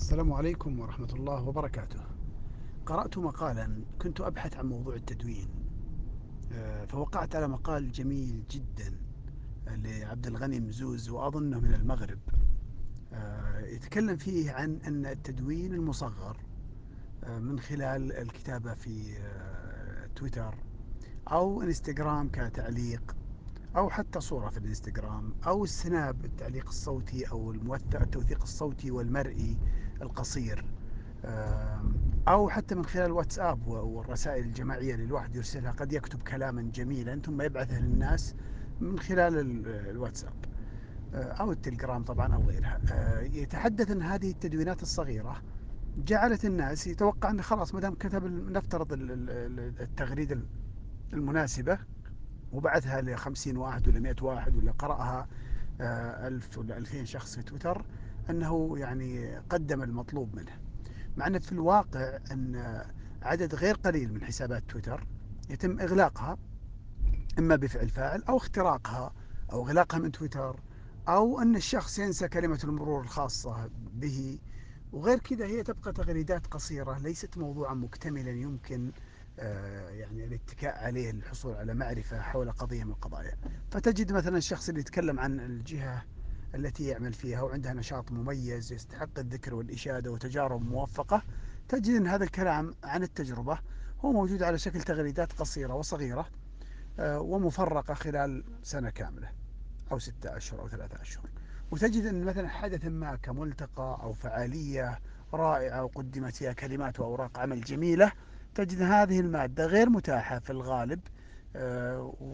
السلام عليكم ورحمة الله وبركاته. قرأت مقالا كنت أبحث عن موضوع التدوين آه، فوقعت على مقال جميل جدا لعبد الغني مزوز وأظنه من المغرب آه، يتكلم فيه عن أن التدوين المصغر آه، من خلال الكتابة في تويتر أو إنستغرام كتعليق أو حتى صورة في الإنستغرام أو السناب التعليق الصوتي أو الموثق التوثيق الصوتي والمرئي القصير أو حتى من خلال الواتساب والرسائل الجماعية اللي الواحد يرسلها قد يكتب كلاما جميلا ثم يبعثه للناس من خلال الواتساب أو التليجرام طبعا أو غيرها. يتحدث أن هذه التدوينات الصغيرة جعلت الناس يتوقع أن خلاص ما دام كتب نفترض التغريدة المناسبة وبعثها لخمسين واحد ولا مئة واحد ولا قرأها ألف ولا ألفين شخص في تويتر أنه يعني قدم المطلوب منه مع أن في الواقع أن عدد غير قليل من حسابات تويتر يتم إغلاقها إما بفعل فاعل أو اختراقها أو إغلاقها من تويتر أو أن الشخص ينسى كلمة المرور الخاصة به. وغير كذا هي تبقى تغريدات قصيرة ليست موضوعا مكتملا يمكن آه، يعني الاتكاء عليه للحصول على معرفة حول قضية من القضايا. فتجد مثلا الشخص اللي يتكلم عن الجهة التي يعمل فيها وعندها نشاط مميز يستحق الذكر والإشادة وتجارب موفقة. تجد أن هذا الكلام عن التجربة هو موجود على شكل تغريدات قصيرة وصغيرة آه، ومفرقة خلال سنة كاملة أو ستة أشهر أو ثلاثة أشهر. وتجد أن مثلا حدث ما كملتقى أو فعالية رائعة وقدمت فيها كلمات وأوراق عمل جميلة تجد هذه المادة غير متاحة في الغالب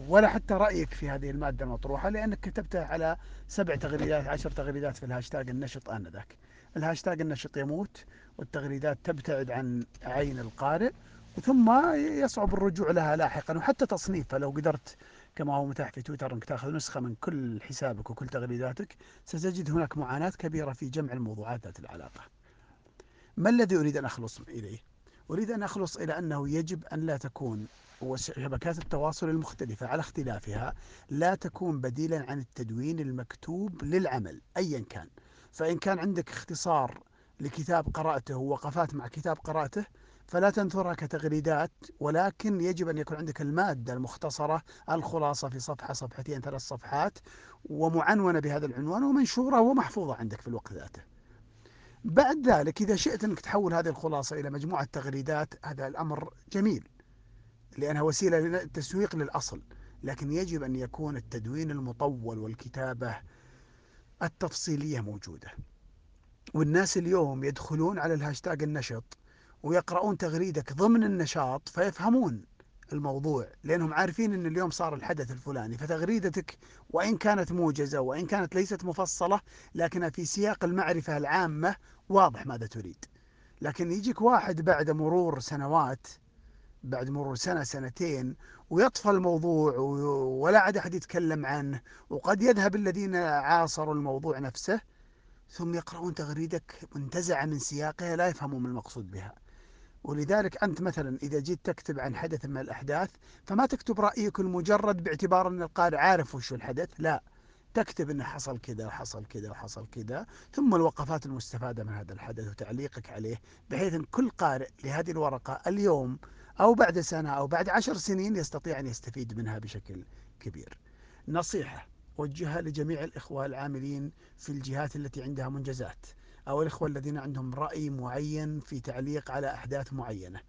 ولا حتى رأيك في هذه المادة المطروحة لأنك كتبتها على سبع تغريدات عشر تغريدات في الهاشتاج النشط آنذاك الهاشتاج النشط يموت والتغريدات تبتعد عن عين القارئ ثم يصعب الرجوع لها لاحقا وحتى تصنيفها لو قدرت كما هو متاح في تويتر إنك تأخذ نسخة من كل حسابك وكل تغريداتك ستجد هناك معاناة كبيرة في جمع الموضوعات ذات العلاقة ما الذي أريد أن أخلص إليه؟ أريد أن أخلص إلى أنه يجب أن لا تكون وشبكات التواصل المختلفة على اختلافها لا تكون بديلا عن التدوين المكتوب للعمل أيا كان. فإن كان عندك اختصار لكتاب قرأته ووقفات مع كتاب قرأته فلا تنثرها كتغريدات ولكن يجب أن يكون عندك المادة المختصرة الخلاصة في صفحة صفحتين ثلاث صفحات ومعنونة بهذا العنوان ومنشورة ومحفوظة عندك في الوقت ذاته. بعد ذلك إذا شئت أنك تحول هذه الخلاصة إلى مجموعة تغريدات هذا الأمر جميل لأنها وسيلة للتسويق للأصل لكن يجب أن يكون التدوين المطول والكتابة التفصيلية موجودة. والناس اليوم يدخلون على الهاشتاج النشط ويقرؤون تغريدك ضمن النشاط فيفهمون الموضوع لأنهم عارفين أن اليوم صار الحدث الفلاني فتغريدتك وإن كانت موجزة وإن كانت ليست مفصلة لكنها في سياق المعرفة العامة واضح ماذا تريد. لكن يجيك واحد بعد مرور سنوات بعد مرور سنة سنتين ويطفى الموضوع ولا عاد أحد يتكلم عنه وقد يذهب الذين عاصروا الموضوع نفسه ثم يقرؤون تغريدك منتزعة من سياقها لا يفهمون المقصود بها. ولذلك أنت مثلا إذا جيت تكتب عن حدث من الأحداث فما تكتب رأيك المجرد باعتبار أن القارئ عارف وش الحدث لا. تكتب أنه حصل كذا وحصل كذا وحصل كذا ثم الوقفات المستفادة من هذا الحدث وتعليقك عليه بحيث أن كل قارئ لهذه الورقة اليوم أو بعد سنة أو بعد عشر سنين يستطيع أن يستفيد منها بشكل كبير. نصيحة وجهها لجميع الإخوة العاملين في الجهات التي عندها منجزات. أو الإخوة الذين عندهم رأي معين في تعليق على أحداث معينة.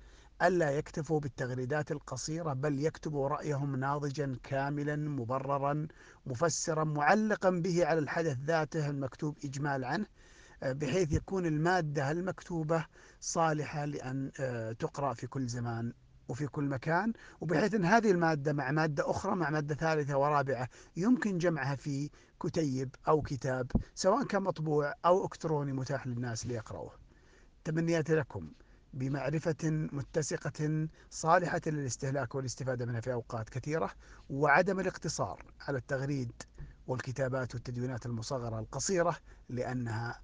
ألا يكتفوا بالتغريدات القصيرة بل يكتبوا رأيهم ناضجا كاملا مبررا مفسرا معلقا به على الحدث ذاته المكتوب إجمال عنه بحيث يكون المادة المكتوبة صالحة لأن آه، تقرأ في كل زمان. وفي كل مكان وبحيث أن هذه المادة مع مادة أخرى مع مادة ثالثة ورابعة يمكن جمعها في كتيب أو كتاب سواء كان مطبوع أو إلكتروني متاح للناس ليقرأوه. تمنياتي لكم بمعرفة متسقة صالحة للاستهلاك والاستفادة منها في أوقات كثيرة وعدم الاقتصار على التغريد والكتابات والتدوينات المصغرة القصيرة لأنها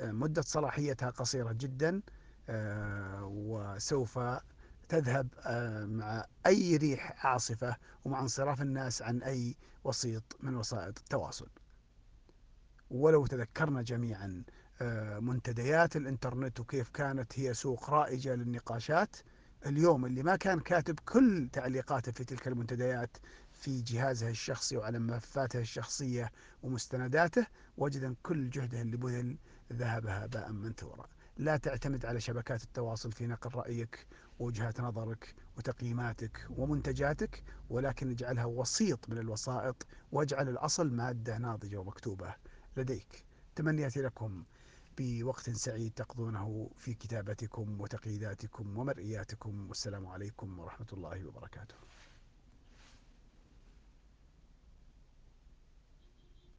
مدة صلاحيتها قصيرة جدا آه، وسوف تذهب آه، مع أي ريح عاصفة ومع انصراف الناس عن أي وسيط من وسائط التواصل. ولو تذكرنا جميعا آه، منتديات الإنترنت وكيف كانت هي سوق رائجة للنقاشات اليوم اللي ما كان كاتب كل تعليقاته في تلك المنتديات في جهازه الشخصي وعلى ملفاته الشخصية ومستنداته وجد كل جهده اللي بذل ذهب هباء منثورا. لا تعتمد على شبكات التواصل في نقل رأيك ووجهات نظرك وتقييماتك ومنتجاتك ولكن اجعلها وسيط من الوسائط واجعل الأصل مادة ناضجة ومكتوبة لديك. تمنياتي لكم بوقت سعيد تقضونه في كتابتكم وتقييداتكم ومرئياتكم. والسلام عليكم ورحمة الله وبركاته.